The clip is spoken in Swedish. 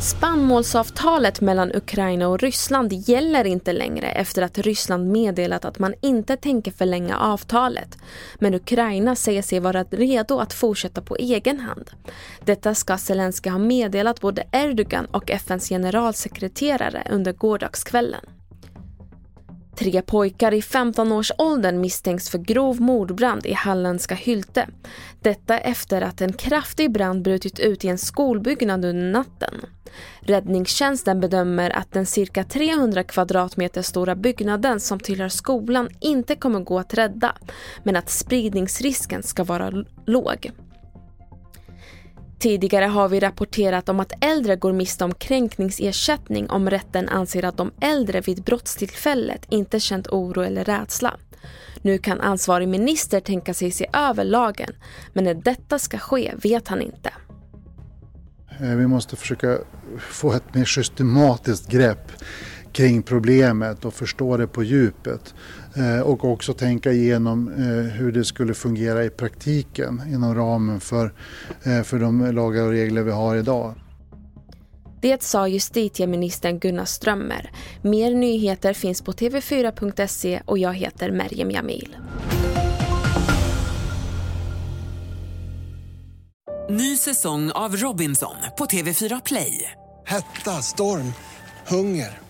Spannmålsavtalet mellan Ukraina och Ryssland gäller inte längre efter att Ryssland meddelat att man inte tänker förlänga avtalet. Men Ukraina säger sig vara redo att fortsätta på egen hand. Detta ska Zelensky ha meddelat både Erdogan och FNs generalsekreterare under gårdagskvällen. Tre pojkar i 15-årsåldern misstänks för grov mordbrand i halländska Hylte. Detta efter att en kraftig brand brutit ut i en skolbyggnad under natten. Räddningstjänsten bedömer att den cirka 300 kvadratmeter stora byggnaden som tillhör skolan inte kommer gå att rädda, men att spridningsrisken ska vara låg. Tidigare har vi rapporterat om att äldre går miste om kränkningsersättning om rätten anser att de äldre vid brottstillfället inte känt oro eller rädsla. Nu kan ansvarig minister tänka sig se över lagen, men när detta ska ske vet han inte. Eh, vi måste försöka få ett mer systematiskt grepp kring problemet och förstå det på djupet. Eh, och också tänka igenom eh, hur det skulle fungera i praktiken inom ramen för, för de lagar och regler vi har idag. Det sa justitieministern Gunnar Strömmer. Mer nyheter finns på tv4.se och jag heter Merjem Jamil. Ny säsong av Robinson på TV4 Play. Hetta, storm, hunger.